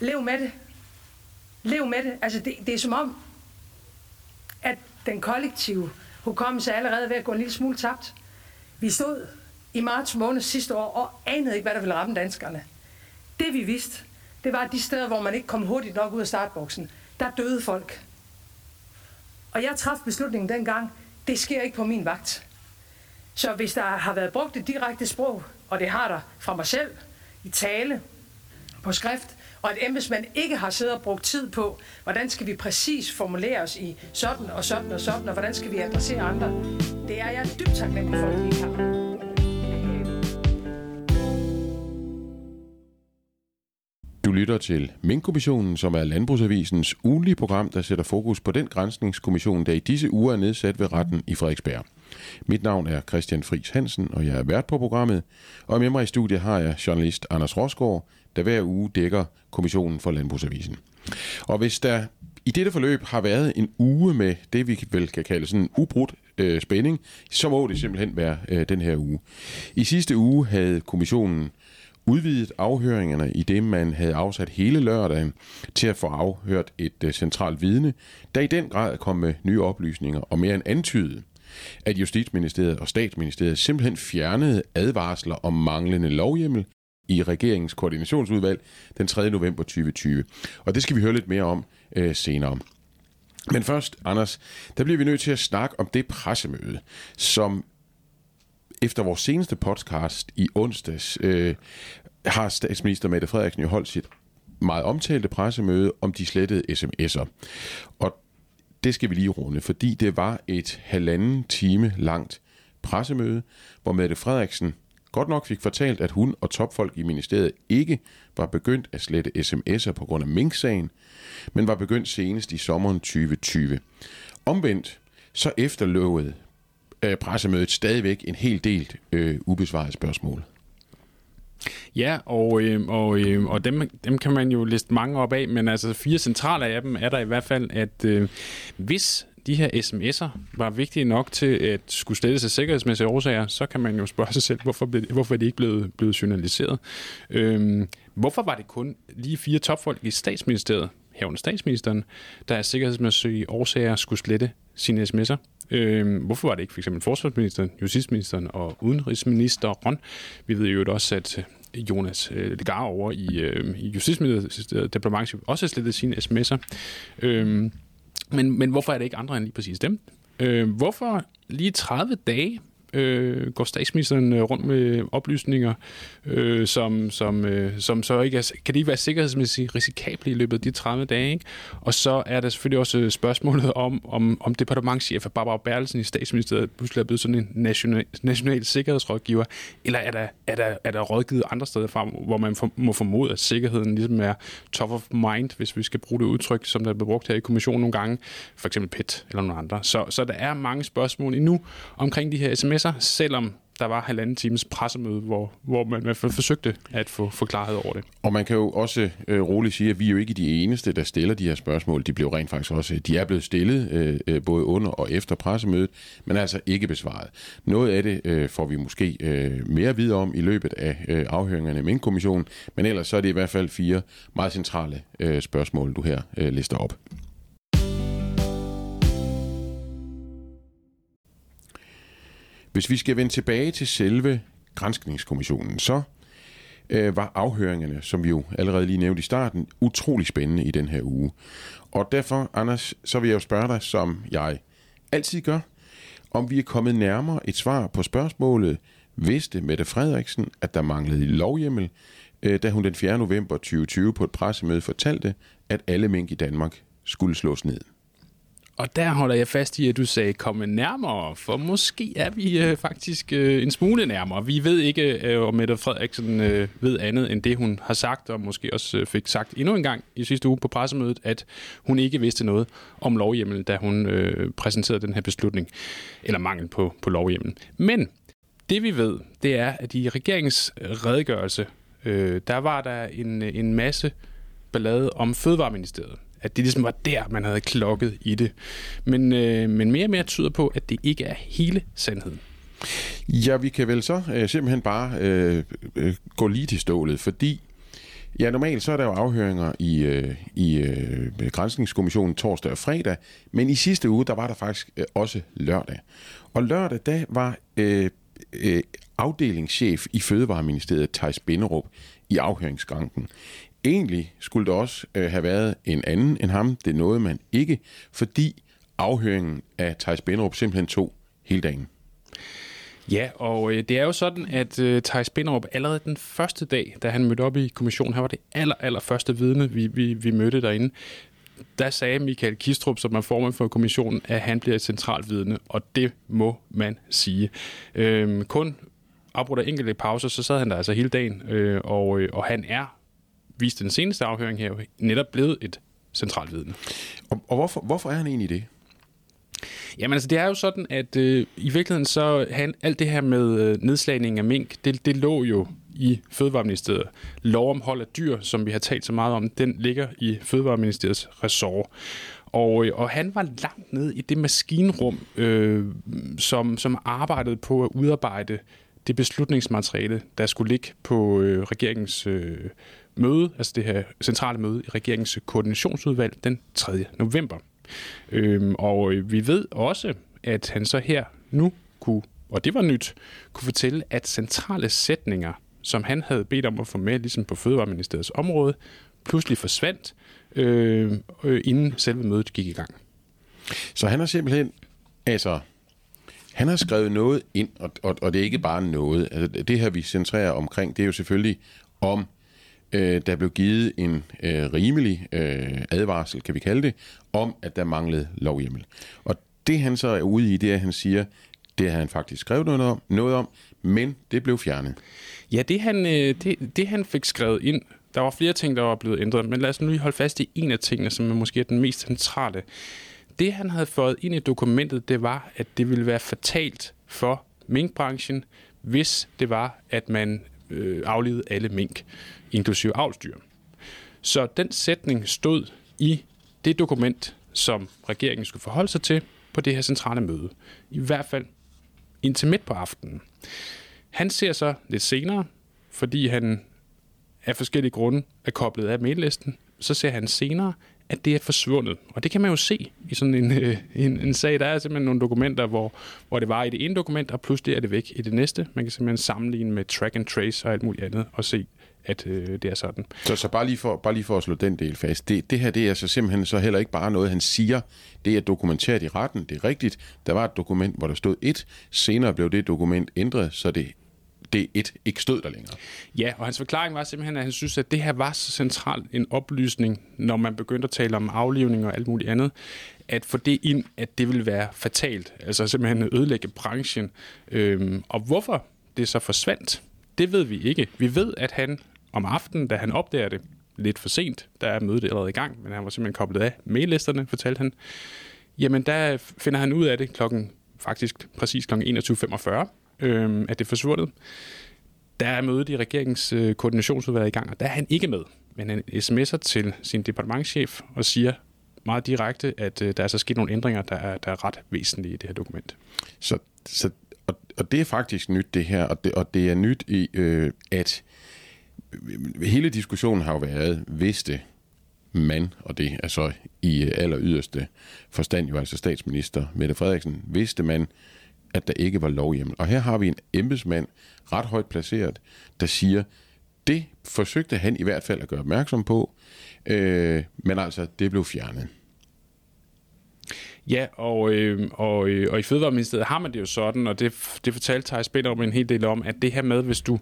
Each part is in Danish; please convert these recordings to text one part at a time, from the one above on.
lev med det. Lev med det. Altså, det, det er som om, at den kollektive hukommelse er allerede ved at gå en lille smule tabt. Vi stod i marts måned sidste år og anede ikke, hvad der ville ramme danskerne. Det vi vidste, det var, at de steder, hvor man ikke kom hurtigt nok ud af startboksen, der døde folk. Og jeg traf beslutningen dengang, det sker ikke på min vagt. Så hvis der har været brugt et direkte sprog, og det har der fra mig selv, i tale, på skrift, og at embedsmænd ikke har siddet og brugt tid på, hvordan skal vi præcis formulere os i sådan og sådan og sådan, og hvordan skal vi adressere andre. Det er jeg dybt taknemmelig for, at de ikke har. Du lytter til Minkkommissionen, som er Landbrugsavisens ugenlige program, der sætter fokus på den grænsningskommission, der i disse uger er nedsat ved retten i Frederiksberg. Mit navn er Christian Friis Hansen, og jeg er vært på programmet. Og med mig i studiet har jeg journalist Anders Rosgaard, der hver uge dækker kommissionen for Landbrugsavisen. Og hvis der i dette forløb har været en uge med det, vi vel kan kalde sådan en ubrudt øh, spænding, så må det simpelthen være øh, den her uge. I sidste uge havde kommissionen udvidet afhøringerne i det, man havde afsat hele lørdagen til at få afhørt et øh, centralt vidne, der i den grad kom med nye oplysninger og mere end antydet, at Justitsministeriet og Statsministeriet simpelthen fjernede advarsler om manglende lovhjemmel i regeringens koordinationsudvalg den 3. november 2020. Og det skal vi høre lidt mere om øh, senere. Men først, Anders, der bliver vi nødt til at snakke om det pressemøde, som efter vores seneste podcast i onsdags, øh, har statsminister Mette Frederiksen jo holdt sit meget omtalte pressemøde om de slettede sms'er. Og det skal vi lige runde, fordi det var et halvanden time langt pressemøde, hvor Mette Frederiksen godt nok fik fortalt, at hun og topfolk i ministeriet ikke var begyndt at slette sms'er på grund af Mink-sagen, men var begyndt senest i sommeren 2020. Omvendt så efterlovede øh, pressemødet stadigvæk en hel del øh, ubesvarede spørgsmål. Ja, og, øh, og, øh, og dem, dem kan man jo liste mange op af, men altså fire centrale af dem er der i hvert fald, at øh, hvis de her sms'er var vigtige nok til at skulle stille sig sikkerhedsmæssige årsager, så kan man jo spørge sig selv, hvorfor, hvorfor er de ikke blevet, blevet journaliseret? Øhm, hvorfor var det kun lige fire topfolk i statsministeriet, herunder statsministeren, der af sikkerhedsmæssige årsager skulle slette sine sms'er? Øh, hvorfor var det ikke for eksempel forsvarsministeren, justitsministeren og udenrigsministeren? Vi ved jo også, at øh, Jonas øh, Legar over i, øh, i Justitsministeriet Departement også har slettet sine sms'er. Øh, men, men hvorfor er det ikke andre end lige præcis dem? Øh, hvorfor lige 30 dage øh, går statsministeren øh, rundt med oplysninger, øh, som, som, øh, som så ikke er, kan de ikke være sikkerhedsmæssigt risikable i løbet af de 30 dage. Ikke? Og så er der selvfølgelig også øh, spørgsmålet om, om, om departementchef Barbara Bertelsen i statsministeriet pludselig er blevet sådan en national, national sikkerhedsrådgiver, eller er der, er, der, er der rådgivet andre steder fra, hvor man for, må formode, at sikkerheden ligesom er top of mind, hvis vi skal bruge det udtryk, som der er blevet brugt her i kommissionen nogle gange, for eksempel PET eller nogle andre. Så, så der er mange spørgsmål endnu omkring de her sms sig, selvom der var halvanden times pressemøde, hvor, hvor man i hvert fald forsøgte at få, forklaret over det. Og man kan jo også øh, roligt sige, at vi er jo ikke de eneste, der stiller de her spørgsmål. De blev rent faktisk også, de er blevet stillet øh, øh både under og efter pressemødet, men altså ikke besvaret. Noget af det øh, får vi måske øh, mere at vide om i løbet af øh, afhøringerne med kommissionen, men ellers så er det i hvert fald fire meget centrale øh, spørgsmål, du her øh, lister op. Hvis vi skal vende tilbage til selve grænskningskommissionen, så øh, var afhøringerne, som vi jo allerede lige nævnte i starten, utrolig spændende i den her uge. Og derfor, Anders, så vil jeg jo spørge dig, som jeg altid gør, om vi er kommet nærmere et svar på spørgsmålet, vidste Mette Frederiksen, at der manglede lovhjemmel, øh, da hun den 4. november 2020 på et pressemøde fortalte, at alle mink i Danmark skulle slås ned. Og der holder jeg fast i, at du sagde komme nærmere, for måske er vi øh, faktisk øh, en smule nærmere. Vi ved ikke, øh, om Mette Frederiksen øh, ved andet end det, hun har sagt, og måske også øh, fik sagt endnu en gang i sidste uge på pressemødet, at hun ikke vidste noget om lovhjemmel, da hun øh, præsenterede den her beslutning, eller mangel på, på lovhjemmel. Men det vi ved, det er, at i regeringens redegørelse, øh, der var der en, en masse ballade om Fødevareministeriet at det ligesom var der, man havde klokket i det. Men, øh, men mere og mere tyder på, at det ikke er hele sandheden. Ja, vi kan vel så øh, simpelthen bare øh, øh, gå lige til stålet, fordi Ja, normalt så er der jo afhøringer i, øh, i øh, Grænsningskommissionen torsdag og fredag, men i sidste uge, der var der faktisk øh, også lørdag. Og lørdag, der var øh, øh, afdelingschef i Fødevareministeriet, Thijs Binderup, i afhøringsskranken. Egentlig skulle det også øh, have været en anden end ham. Det nåede man ikke, fordi afhøringen af Thijs Binderup simpelthen tog hele dagen. Ja, og øh, det er jo sådan, at øh, Thijs Binderup allerede den første dag, da han mødte op i kommissionen, her var det aller, aller første vidne, vi, vi, vi mødte derinde, der sagde Michael Kistrup, som er formand for kommissionen, at han bliver et centralt vidne, og det må man sige. Øhm, kun afbrudt af enkelte pauser, så sad han der altså hele dagen, øh, og, øh, og han er, vist den seneste afhøring her, netop blevet et centralt vidne. Og, og hvorfor, hvorfor er han egentlig det? Jamen altså, det er jo sådan, at øh, i virkeligheden så han, alt det her med øh, nedslagning af mink, det, det lå jo i Fødevareministeriet. Lov om hold af dyr, som vi har talt så meget om, den ligger i Fødevareministeriets ressort. Og, øh, og han var langt ned i det maskinrum, øh, som, som arbejdede på at udarbejde det beslutningsmateriale, der skulle ligge på øh, regeringens øh, møde, altså det her centrale møde i regeringens koordinationsudvalg den 3. november. Øhm, og øh, vi ved også, at han så her nu kunne, og det var nyt, kunne fortælle, at centrale sætninger, som han havde bedt om at få med, ligesom på Fødevareministeriets område, pludselig forsvandt, øh, øh, inden selve mødet gik i gang. Så han har simpelthen, altså, han har skrevet noget ind, og, og, og det er ikke bare noget. Altså, det her, vi centrerer omkring, det er jo selvfølgelig om øh, der blev givet en øh, rimelig øh, advarsel, kan vi kalde det, om, at der manglede lovhjemmel. Og det han så er ude i, det er, at han siger, det har han faktisk skrevet noget om, noget om men det blev fjernet. Ja, det han, øh, det, det han fik skrevet ind, der var flere ting, der var blevet ændret, men lad os nu lige holde fast i en af tingene, som er måske den mest centrale. Det han havde fået ind i dokumentet, det var, at det ville være fatalt for minkbranchen, hvis det var, at man øh, aflevede alle mink inklusive avlsdyr. Så den sætning stod i det dokument, som regeringen skulle forholde sig til på det her centrale møde. I hvert fald indtil midt på aftenen. Han ser så lidt senere, fordi han af forskellige grunde er koblet af maillisten, så ser han senere, at det er forsvundet. Og det kan man jo se i sådan en, øh, en, en sag. Der er simpelthen nogle dokumenter, hvor, hvor det var i det ene dokument, og pludselig er det væk i det næste. Man kan simpelthen sammenligne med track and trace og alt muligt andet, og se, at øh, det er sådan. Så, så bare, lige for, bare lige for at slå den del fast. Det, det her det er så simpelthen så heller ikke bare noget, han siger. Det er dokumenteret i retten. Det er rigtigt. Der var et dokument, hvor der stod et. Senere blev det dokument ændret, så det det et ikke stod der længere. Ja, og hans forklaring var simpelthen, at han synes, at det her var så centralt en oplysning, når man begyndte at tale om aflivning og alt muligt andet, at få det ind, at det ville være fatalt. Altså simpelthen ødelægge branchen. Øhm, og hvorfor det så forsvandt, det ved vi ikke. Vi ved, at han om aftenen, da han opdager det lidt for sent, der er mødet allerede i gang, men han var simpelthen koblet af maillisterne, fortalte han, jamen der finder han ud af det klokken, faktisk præcis kl. 21.45, øh, at det er forsvundet. Der er mødet i regeringens øh, koordinationsudvalg i gang, og der er han ikke med. Men han sms'er til sin departementschef og siger meget direkte, at øh, der er så sket nogle ændringer, der er, der er ret væsentlige i det her dokument. Så, så og, og det er faktisk nyt det her, og det, og det er nyt i, øh, at øh, hele diskussionen har jo været, vidste man, og det er så i øh, aller yderste forstand jo altså statsminister Mette Frederiksen, vidste man, at der ikke var lovhjemmel. Og her har vi en embedsmand, ret højt placeret, der siger, det forsøgte han i hvert fald at gøre opmærksom på, øh, men altså, det blev fjernet. Ja, og, øh, og, øh, og i Fødevareministeriet har man det jo sådan, og det, det fortalte Thijs Binder om en hel del om, at det her med, hvis du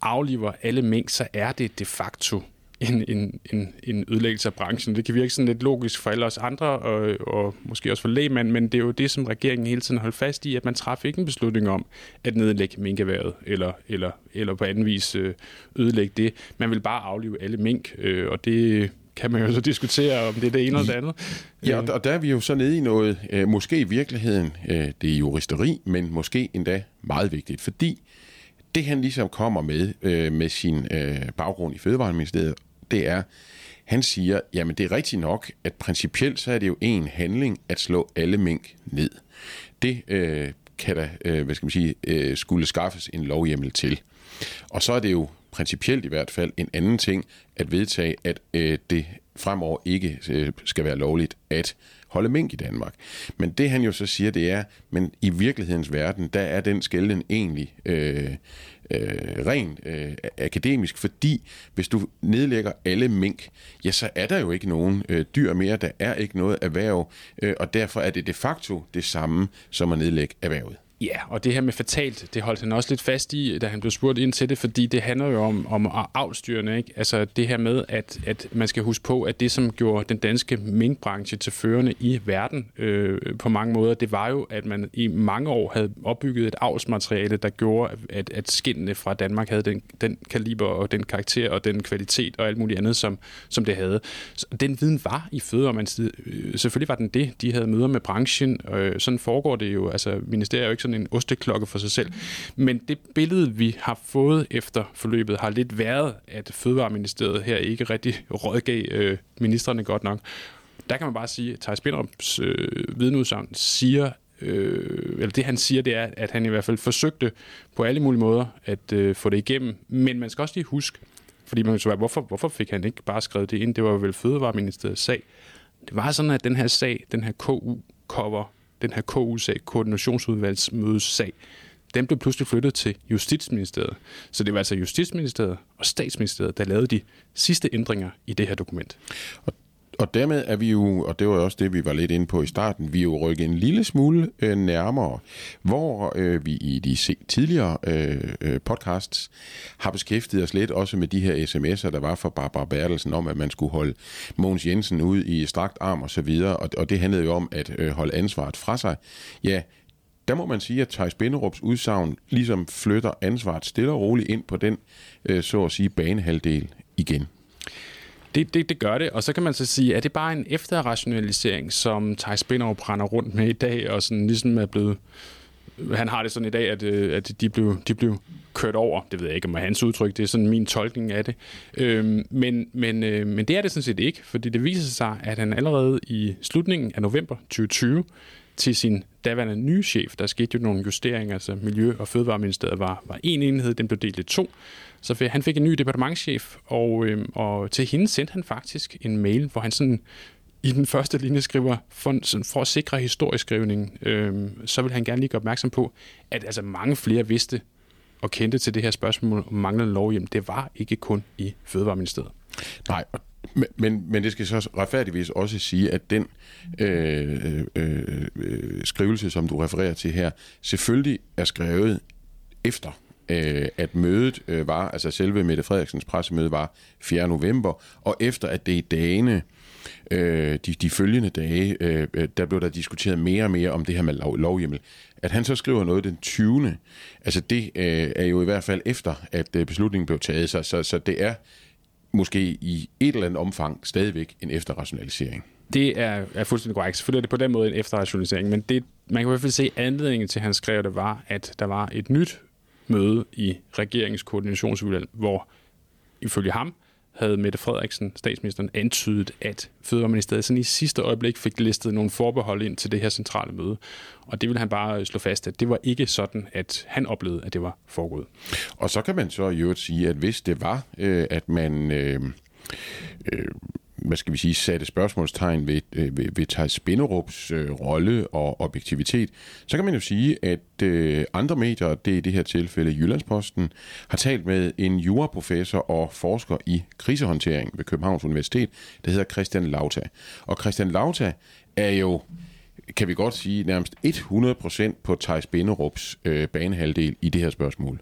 afliver alle mink, så er det de facto en, en, en, en ødelæggelse af branchen. Det kan virke sådan lidt logisk for alle os andre, og, og måske også for lægmand, men det er jo det, som regeringen hele tiden holder fast i, at man træffer ikke en beslutning om at nedlægge minkerværet, eller, eller, eller på anden vis øh, ødelægge det. Man vil bare aflive alle mink, øh, og det kan man jo så diskutere, om det er det ene eller det andet. Ja, og der er vi jo så nede i noget, øh, måske i virkeligheden, øh, det er juristeri, men måske endda meget vigtigt, fordi det han ligesom kommer med, med sin baggrund i Fødevareministeriet det er, han siger, jamen det er rigtigt nok, at principielt så er det jo en handling at slå alle mink ned. Det øh, kan der, øh, hvad skal man sige, øh, skulle skaffes en lovhjemmel til. Og så er det jo principielt i hvert fald en anden ting at vedtage, at øh, det fremover ikke øh, skal være lovligt at holde mink i Danmark. Men det han jo så siger, det er, men i virkelighedens verden, der er den skælden egentlig øh, øh, rent øh, akademisk, fordi hvis du nedlægger alle mink, ja, så er der jo ikke nogen øh, dyr mere, der er ikke noget erhverv, øh, og derfor er det de facto det samme som at nedlægge erhvervet. Ja, og det her med fatalt, det holdt han også lidt fast i, da han blev spurgt ind til det, fordi det handler jo om, om afstyrende, ikke? Altså det her med, at, at man skal huske på, at det, som gjorde den danske minkbranche til førende i verden øh, på mange måder, det var jo, at man i mange år havde opbygget et avlsmateriale, der gjorde, at, at skindene fra Danmark havde den, den kaliber og den karakter og den kvalitet og alt muligt andet, som, som det havde. Så den viden var i fødevareministeriet. Øh, selvfølgelig var den det. De havde møder med branchen. Øh, sådan foregår det jo. Altså, ministeriet er jo ikke sådan en osteklokke for sig selv. Men det billede, vi har fået efter forløbet, har lidt været, at Fødevareministeriet her ikke rigtig rådgav øh, ministerne godt nok. Der kan man bare sige, at Thijs Binderups øh, vidneudsagn siger, øh, eller det han siger, det er, at han i hvert fald forsøgte på alle mulige måder at øh, få det igennem. Men man skal også lige huske, fordi man så hvorfor, hvorfor fik han ikke bare skrevet det ind? Det var vel Fødevareministeriets sag. Det var sådan, at den her sag, den her KU-cover, den her KU-sag, koordinationsudvalgsmødes sag, den blev pludselig flyttet til Justitsministeriet. Så det var altså Justitsministeriet og Statsministeriet, der lavede de sidste ændringer i det her dokument. Og og dermed er vi jo, og det var også det, vi var lidt inde på i starten, vi er jo rykket en lille smule øh, nærmere, hvor øh, vi i de se, tidligere øh, øh, podcasts har beskæftiget os lidt også med de her sms'er, der var fra Barbara Bertelsen om, at man skulle holde Mogens Jensen ud i strakt arm og så videre, og, og det handlede jo om at øh, holde ansvaret fra sig. Ja, der må man sige, at Thijs Binderups udsagn ligesom flytter ansvaret stille og roligt ind på den, øh, så at sige, banehalvdel igen. Det, det, det gør det, og så kan man så sige, er det bare en efterrationalisering, som Thijs Spinov brænder rundt med i dag, og sådan ligesom er blevet... Han har det sådan i dag, at, øh, at de, blev, de blev kørt over. Det ved jeg ikke, om er hans udtryk. Det er sådan min tolkning af det. Øhm, men, men, øh, men det er det sådan set ikke, fordi det viser sig, at han allerede i slutningen af november 2020 til sin daværende nye chef, der skete jo nogle justeringer, altså Miljø- og Fødevareministeriet var, var en enhed, den blev delt i to, så han fik en ny departementschef, og, øh, og til hende sendte han faktisk en mail, hvor han sådan i den første linje skriver, for, sådan, for at sikre historieskrivningen, øh, så vil han gerne lige gøre opmærksom på, at altså mange flere vidste og kendte til det her spørgsmål om manglende lovhjem. Det var ikke kun i Fødevareministeriet. Nej, men, men, men det skal så retfærdigvis også sige, at den øh, øh, øh, øh skrivelse, som du refererer til her, selvfølgelig er skrevet efter øh, at mødet øh, var, altså selve Mette Frederiksens pressemøde var 4. november, og efter at det i dagene, øh, de, de følgende dage, øh, der blev der diskuteret mere og mere om det her med lov, lovhjemmel. At han så skriver noget den 20. Altså det øh, er jo i hvert fald efter, at øh, beslutningen blev taget, så, så, så det er måske i et eller andet omfang stadigvæk en efterrationalisering. Det er, er fuldstændig korrekt. Selvfølgelig er det på den måde en efterrationalisering, men det, man kan i hvert fald se, at anledningen til, at han skrev det, var, at der var et nyt møde i regeringens koordinationsudvalg, hvor ifølge ham havde Mette Frederiksen, statsministeren, antydet, at Fødevareministeriet sådan i sidste øjeblik fik listet nogle forbehold ind til det her centrale møde. Og det vil han bare øh, slå fast, at det var ikke sådan, at han oplevede, at det var foregået. Og så kan man så i øvrigt sige, at hvis det var, øh, at man... Øh, øh, hvad skal vi sige, satte spørgsmålstegn ved, øh, ved, ved Thijs Spinderups øh, rolle og objektivitet, så kan man jo sige, at øh, andre medier, det er i det her tilfælde Jyllandsposten, har talt med en juraprofessor og forsker i krisehåndtering ved Københavns Universitet, der hedder Christian Lauta. Og Christian Lauta er jo kan vi godt sige, nærmest 100% på Thijs Binderups øh, banehalvdel i det her spørgsmål.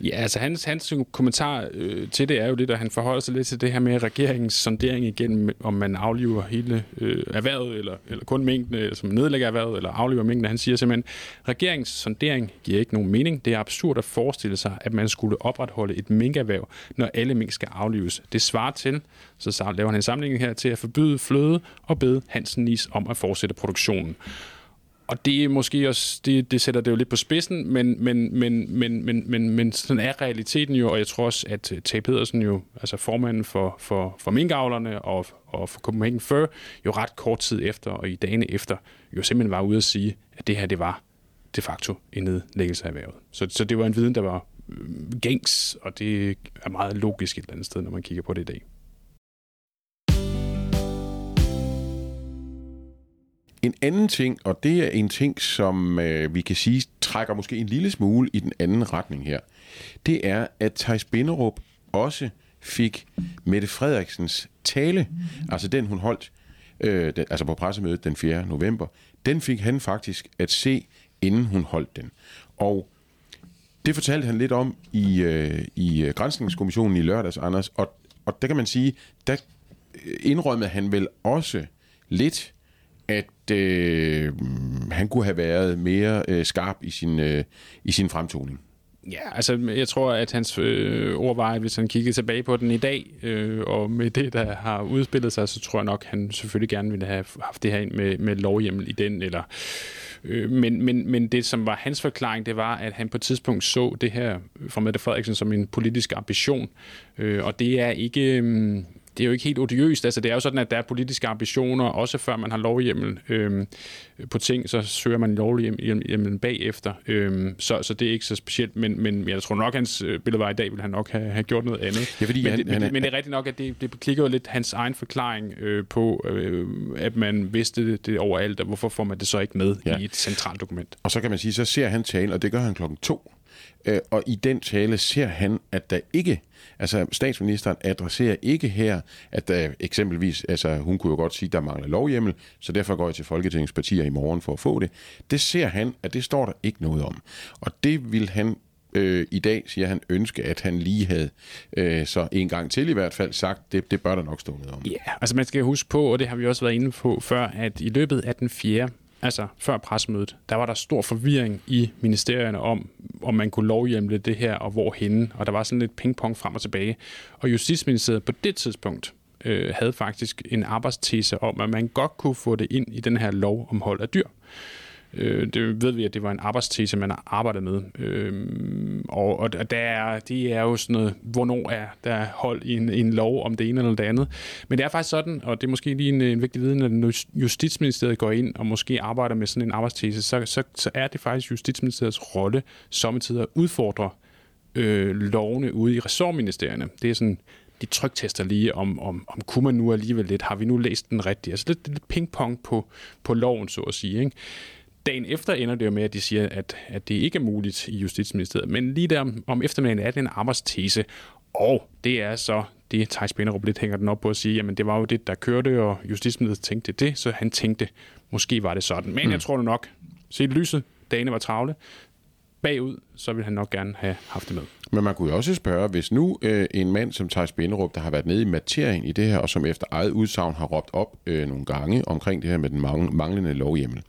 Ja, altså hans, hans kommentar øh, til det er jo det, at han forholder sig lidt til det her med regeringens sondering igen, om man afliver hele øh, erhvervet, eller, eller kun mængden, eller som nedlægger erhvervet, eller afliver mængden. Han siger simpelthen, regeringens sondering giver ikke nogen mening. Det er absurd at forestille sig, at man skulle opretholde et minkerhverv, når alle mink skal aflives. Det svarer til, så laver han en samling her til at forbyde fløde og bede Hansen Nis om at fortsætte produktionen. Og det er måske også, det, det sætter det jo lidt på spidsen, men, men, men, men, men, men, men sådan er realiteten jo, og jeg tror også, at øh, Tage Pedersen jo, altså formanden for, for, for minkavlerne og, og for Copenhagen Fur, jo ret kort tid efter og i dagene efter, jo simpelthen var ude at sige, at det her, det var de facto en nedlæggelse af erhvervet. Så, så det var en viden, der var øh, gængs, og det er meget logisk et eller andet sted, når man kigger på det i dag. En anden ting, og det er en ting, som øh, vi kan sige trækker måske en lille smule i den anden retning her, det er, at Thijs Binderup også fik Mette Frederiksens tale, altså den hun holdt øh, den, altså på pressemødet den 4. november, den fik han faktisk at se, inden hun holdt den. Og det fortalte han lidt om i, øh, i øh, Grænsningskommissionen i lørdags, Anders, og, og der kan man sige, der øh, indrømmede han vel også lidt, at øh, han kunne have været mere øh, skarp i sin, øh, i sin fremtoning. Ja, altså jeg tror, at hans øh, ord var, at hvis han kiggede tilbage på den i dag, øh, og med det, der har udspillet sig, så tror jeg nok, at han selvfølgelig gerne ville have haft det her ind med, med lovhjemmel i den, eller øh, men, men, men det, som var hans forklaring, det var, at han på et tidspunkt så det her fra Mette Frederiksen som en politisk ambition, øh, og det er ikke... Øh, det er jo ikke helt odiøst. Altså, det er jo sådan, at der er politiske ambitioner, også før man har lovhjemmel øh, på ting, så søger man lovhjemmel bagefter. Øh, så, så det er ikke så specielt, men, men jeg tror nok, hans øh, billede var i dag, ville han nok have, have gjort noget andet. Ja, fordi men, han, det, han, men, men det er rigtigt nok, at det, det klikker jo lidt hans egen forklaring øh, på, øh, at man vidste det, det overalt, og hvorfor får man det så ikke med ja. i et centralt dokument. Og så kan man sige, så ser han talen, og det gør han klokken to. Øh, og i den tale ser han, at der ikke Altså, statsministeren adresserer ikke her, at der eksempelvis, altså hun kunne jo godt sige, at der mangler lovhjemmel, så derfor går jeg til Folketingets partier i morgen for at få det. Det ser han, at det står der ikke noget om. Og det vil han øh, i dag, siger han, ønske, at han lige havde øh, så en gang til i hvert fald sagt, det, det bør der nok stå noget om. Ja, yeah, altså man skal huske på, og det har vi også været inde på før, at i løbet af den fjerde altså før pressemødet, der var der stor forvirring i ministerierne om, om man kunne lovhjemle det her, og hvor henne, og der var sådan lidt pingpong frem og tilbage. Og Justitsministeriet på det tidspunkt øh, havde faktisk en arbejdstese om, at man godt kunne få det ind i den her lov om hold af dyr. Øh, det ved vi, at det var en arbejdstese, man har arbejdet med. Øh, og og der er, det er jo sådan noget, hvornår er der hold i en, en lov om det ene eller det andet. Men det er faktisk sådan, og det er måske lige en, en vigtig viden, at når Justitsministeriet går ind og måske arbejder med sådan en arbejdstese, så, så, så er det faktisk Justitsministeriets rolle samtidig at udfordre øh, lovene ude i ressortministerierne. Det er sådan de trygtester lige, om, om, om kunne man nu alligevel lidt, har vi nu læst den rigtigt? Altså lidt, lidt pingpong på, på loven, så at sige. Ikke? Dagen efter ender det jo med, at de siger, at, at det ikke er muligt i Justitsministeriet. Men lige der om, eftermiddagen er det en arbejdstese, og det er så det, Thijs Binderup lidt hænger den op på at sige, jamen det var jo det, der kørte, og Justitsministeriet tænkte det, så han tænkte, måske var det sådan. Men mm. jeg tror nok, se lyset, dagene var travle, bagud, så ville han nok gerne have haft det med. Men man kunne jo også spørge, hvis nu øh, en mand som Thijs Binderup, der har været nede i materien i det her, og som efter eget udsagn har råbt op øh, nogle gange omkring det her med den manglende lovhjemmel.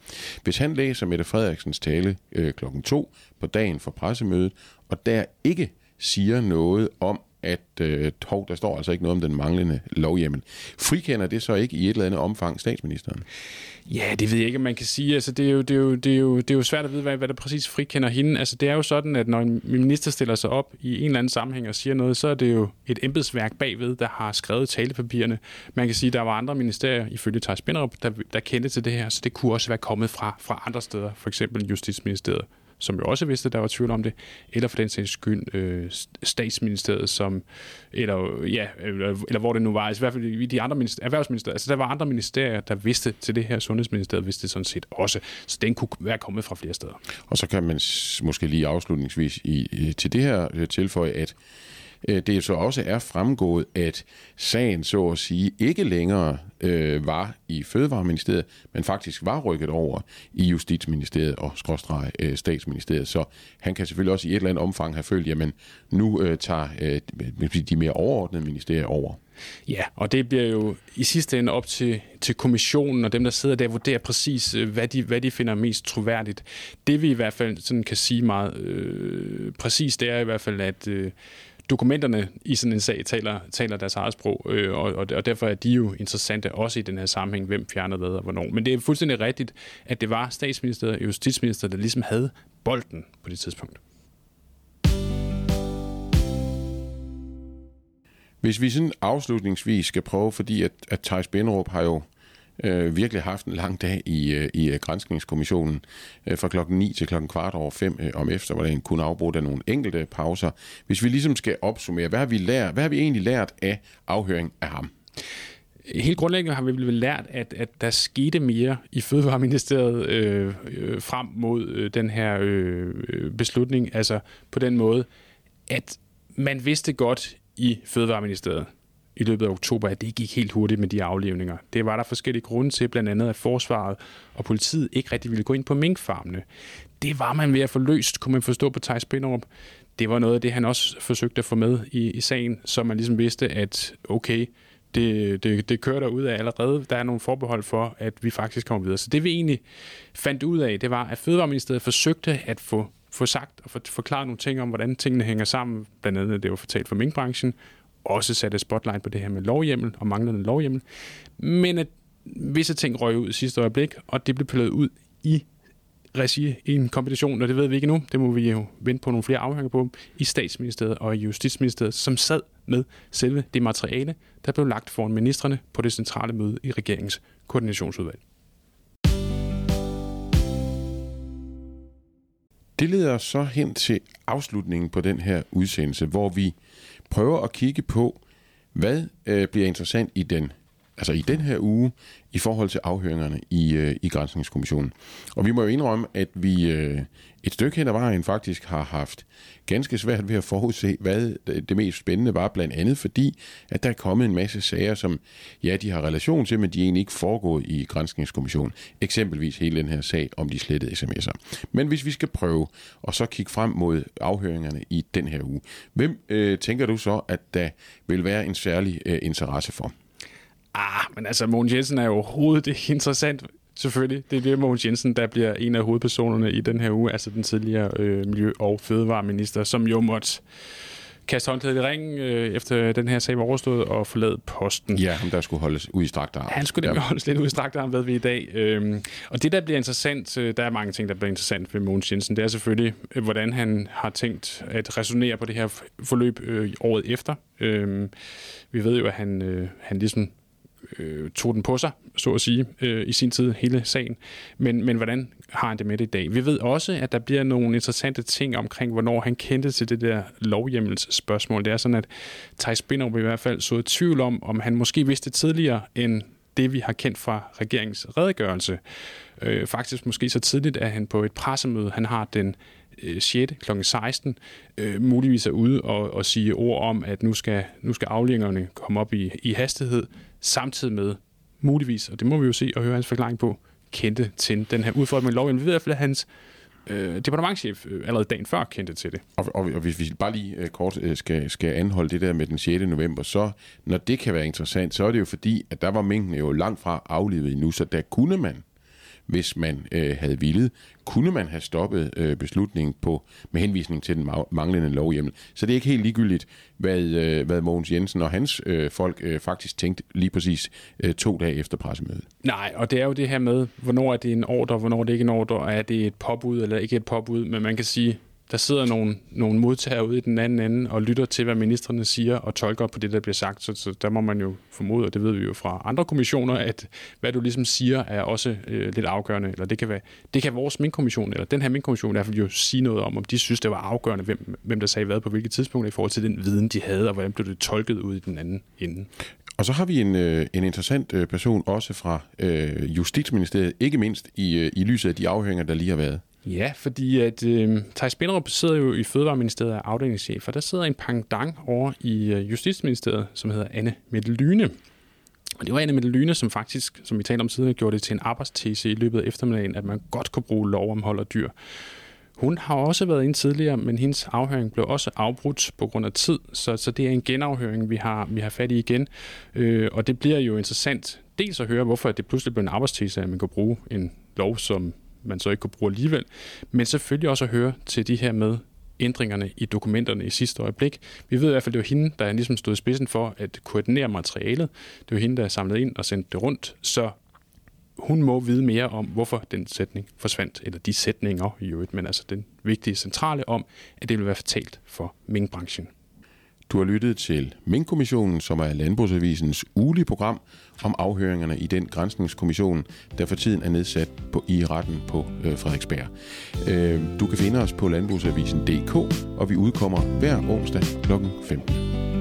Hvis han læser Mette Frederiksens tale øh, klokken to på dagen for pressemødet, og der ikke siger noget om, at øh, hov, der står altså ikke noget om den manglende lovhjemmel. Frikender det så ikke i et eller andet omfang statsministeren? Ja, det ved jeg ikke, om man kan sige. Altså, det, er jo, det, er jo, det, er jo, det er jo svært at vide, hvad, hvad der præcis frikender hende. Altså, det er jo sådan, at når en minister stiller sig op i en eller anden sammenhæng og siger noget, så er det jo et embedsværk bagved, der har skrevet talepapirerne. Man kan sige, at der var andre ministerier, ifølge Thijs Spinderup, der, der kendte til det her, så det kunne også være kommet fra, fra andre steder, for eksempel Justitsministeriet som jo også vidste, at der var tvivl om det, eller for den sags skyld øh, statsministeriet, som, eller, ja, eller, eller hvor det nu var, altså i hvert fald i de andre ministerier, erhvervsministeriet, altså der var andre ministerier, der vidste til det her, sundhedsministeriet vidste det sådan set også, så den kunne være kommet fra flere steder. Og så kan man måske lige afslutningsvis i, til det her øh, tilføje, at Øh, det så også er fremgået, at sagen så at sige ikke længere øh, var i Fødevareministeriet, men faktisk var rykket over i Justitsministeriet og skråstreg øh, Statsministeriet. Så han kan selvfølgelig også i et eller andet omfang have følt, jamen nu øh, tager øh, de mere overordnede ministerier over. Ja, og det bliver jo i sidste ende op til, til kommissionen og dem, der sidder der og vurderer præcis, øh, hvad de, hvad de finder mest troværdigt. Det vi i hvert fald sådan kan sige meget øh, præcis, det er i hvert fald, at øh, dokumenterne i sådan en sag taler, taler deres eget sprog, øh, og, og derfor er de jo interessante også i den her sammenhæng, hvem fjerner hvad og hvornår. Men det er fuldstændig rigtigt, at det var statsministeriet og justitsministeriet, der ligesom havde bolden på det tidspunkt. Hvis vi sådan afslutningsvis skal prøve, fordi at, at Thijs Benderup har jo øh, virkelig haft en lang dag i, øh, i øh, Grænskningskommissionen øh, fra klokken 9 til klokken kvart over 5 øh, om eftermiddagen, kun afbrudt af nogle enkelte pauser. Hvis vi ligesom skal opsummere, hvad har vi, lært, hvad har vi egentlig lært af afhøring af ham? Helt grundlæggende har vi vel lært, at, at der skete mere i Fødevareministeriet øh, øh, frem mod øh, den her øh, øh beslutning. Altså på den måde, at man vidste godt i Fødevareministeriet i løbet af oktober, at det gik helt hurtigt med de aflevninger. Det var der forskellige grunde til, blandt andet at forsvaret og politiet ikke rigtig ville gå ind på minkfarmene. Det var man ved at få løst, kunne man forstå på Thijs Binderup. Det var noget af det, han også forsøgte at få med i, i sagen, så man ligesom vidste, at okay, det, det, det kører der ud af allerede. Der er nogle forbehold for, at vi faktisk kommer videre. Så det vi egentlig fandt ud af, det var, at Fødevareministeriet forsøgte at få, få sagt og få forklaret nogle ting om, hvordan tingene hænger sammen. Blandt andet, det var fortalt for minkbranchen. Også satte spotlight på det her med lovhjemmel og manglende lovhjemmel. Men at visse ting røg ud i sidste øjeblik, og det blev pillet ud i regi i en kombination, og det ved vi ikke nu, det må vi jo vente på nogle flere afhænger på, i statsministeriet og i justitsministeriet, som sad med selve det materiale, der blev lagt foran ministerne på det centrale møde i regeringens koordinationsudvalg. Det leder os så hen til afslutningen på den her udsendelse, hvor vi prøver at kigge på, hvad øh, bliver interessant i den altså i den her uge, i forhold til afhøringerne i, øh, i Grænsningskommissionen. Og vi må jo indrømme, at vi øh, et stykke hen ad vejen faktisk har haft ganske svært ved at forudse, hvad det mest spændende var, blandt andet fordi, at der er kommet en masse sager, som ja, de har relation til, men de egentlig ikke foregået i Grænsningskommissionen. Eksempelvis hele den her sag om de slettede sms'er. Men hvis vi skal prøve, og så kigge frem mod afhøringerne i den her uge, hvem øh, tænker du så, at der vil være en særlig øh, interesse for? Ah, men altså, Mogens Jensen er jo overhovedet ikke interessant. Selvfølgelig. Det er det Mogens Jensen, der bliver en af hovedpersonerne i den her uge, altså den tidligere øh, Miljø- og Fødevareminister, som jo måtte kaste håndklædet i ringen øh, efter den her sag var overstået og forlade posten. Ja, ham der skulle holdes ud i strakt arm. Han skulle nemlig ja. holdes lidt ud i strakt arm, ved vi i dag. Øhm, og det, der bliver interessant, øh, der er mange ting, der bliver interessant ved Mogens Jensen, det er selvfølgelig, øh, hvordan han har tænkt at resonere på det her forløb øh, året efter. Øhm, vi ved jo, at han, øh, han ligesom øh, tog den på sig, så at sige, øh, i sin tid, hele sagen. Men, men hvordan har han det med det i dag? Vi ved også, at der bliver nogle interessante ting omkring, hvornår han kendte til det der lovhjemmels spørgsmål. Det er sådan, at Thijs Binderup i hvert fald så tvivl om, om han måske vidste tidligere end det, vi har kendt fra regeringens redegørelse. Øh, faktisk måske så tidligt, at han på et pressemøde, han har den 6. kl. 16 øh, muligvis er ude og, og sige ord om, at nu skal, nu skal aflingerne komme op i, i hastighed, samtidig med muligvis, og det må vi jo se og høre hans forklaring på, kendte til den her udfordring med loven. Vi ved i hvert fald, at hans øh, departementchef øh, allerede dagen før kendte til det. Og, og, og hvis vi bare lige øh, kort øh, skal, skal anholde det der med den 6. november, så når det kan være interessant, så er det jo fordi, at der var mængden jo langt fra aflevet endnu, så der kunne man hvis man øh, havde villet, kunne man have stoppet øh, beslutningen på med henvisning til den manglende lovhjemmel. Så det er ikke helt ligegyldigt, hvad, øh, hvad Mogens Jensen og hans øh, folk øh, faktisk tænkte lige præcis øh, to dage efter pressemødet. Nej, og det er jo det her med, hvornår er det en ordre, hvornår er det ikke en ordre, er det et påbud eller ikke et påbud, men man kan sige, der sidder nogle, nogle modtagere ude i den anden ende og lytter til, hvad ministerne siger og tolker på det, der bliver sagt. Så, så der må man jo formode, og det ved vi jo fra andre kommissioner, at hvad du ligesom siger er også øh, lidt afgørende. Eller det kan, være, det kan vores minkommission, eller den her minkommission i hvert fald jo sige noget om, om de synes, det var afgørende, hvem, hvem der sagde hvad på hvilket tidspunkt i forhold til den viden, de havde, og hvordan blev det tolket ud i den anden ende. Og så har vi en, øh, en interessant øh, person også fra øh, Justitsministeriet, ikke mindst i, øh, i lyset af de afhøringer, der lige har været. Ja, fordi at øh, Thijs Binderup sidder jo i Fødevareministeriet af afdelingschef, og der sidder en pangdang over i øh, Justitsministeriet, som hedder Anne Mette Lyne. Og det var Anne Mette Lyne, som faktisk, som vi talte om tidligere, gjorde det til en arbejdstese i løbet af eftermiddagen, at man godt kunne bruge lov om hold og dyr. Hun har også været ind tidligere, men hendes afhøring blev også afbrudt på grund af tid, så, så det er en genafhøring, vi har, vi har fat i igen. Øh, og det bliver jo interessant dels at høre, hvorfor det pludselig blev en arbejdstese, at man kan bruge en lov, som man så ikke kunne bruge alligevel, men selvfølgelig også at høre til de her med ændringerne i dokumenterne i sidste øjeblik. Vi ved i hvert fald, det var hende, der ligesom stod i spidsen for at koordinere materialet. Det var hende, der samlede ind og sendte det rundt, så hun må vide mere om, hvorfor den sætning forsvandt, eller de sætninger i øvrigt, men altså den vigtige centrale om, at det vil være fatalt for minkbranchen. Du har lyttet til Mink-kommissionen, som er Landbrugsavisens ugelige program om afhøringerne i den grænsningskommission, der for tiden er nedsat på, i retten på øh, Frederiksberg. Øh, du kan finde os på landbrugsavisen.dk, og vi udkommer hver onsdag kl. 15.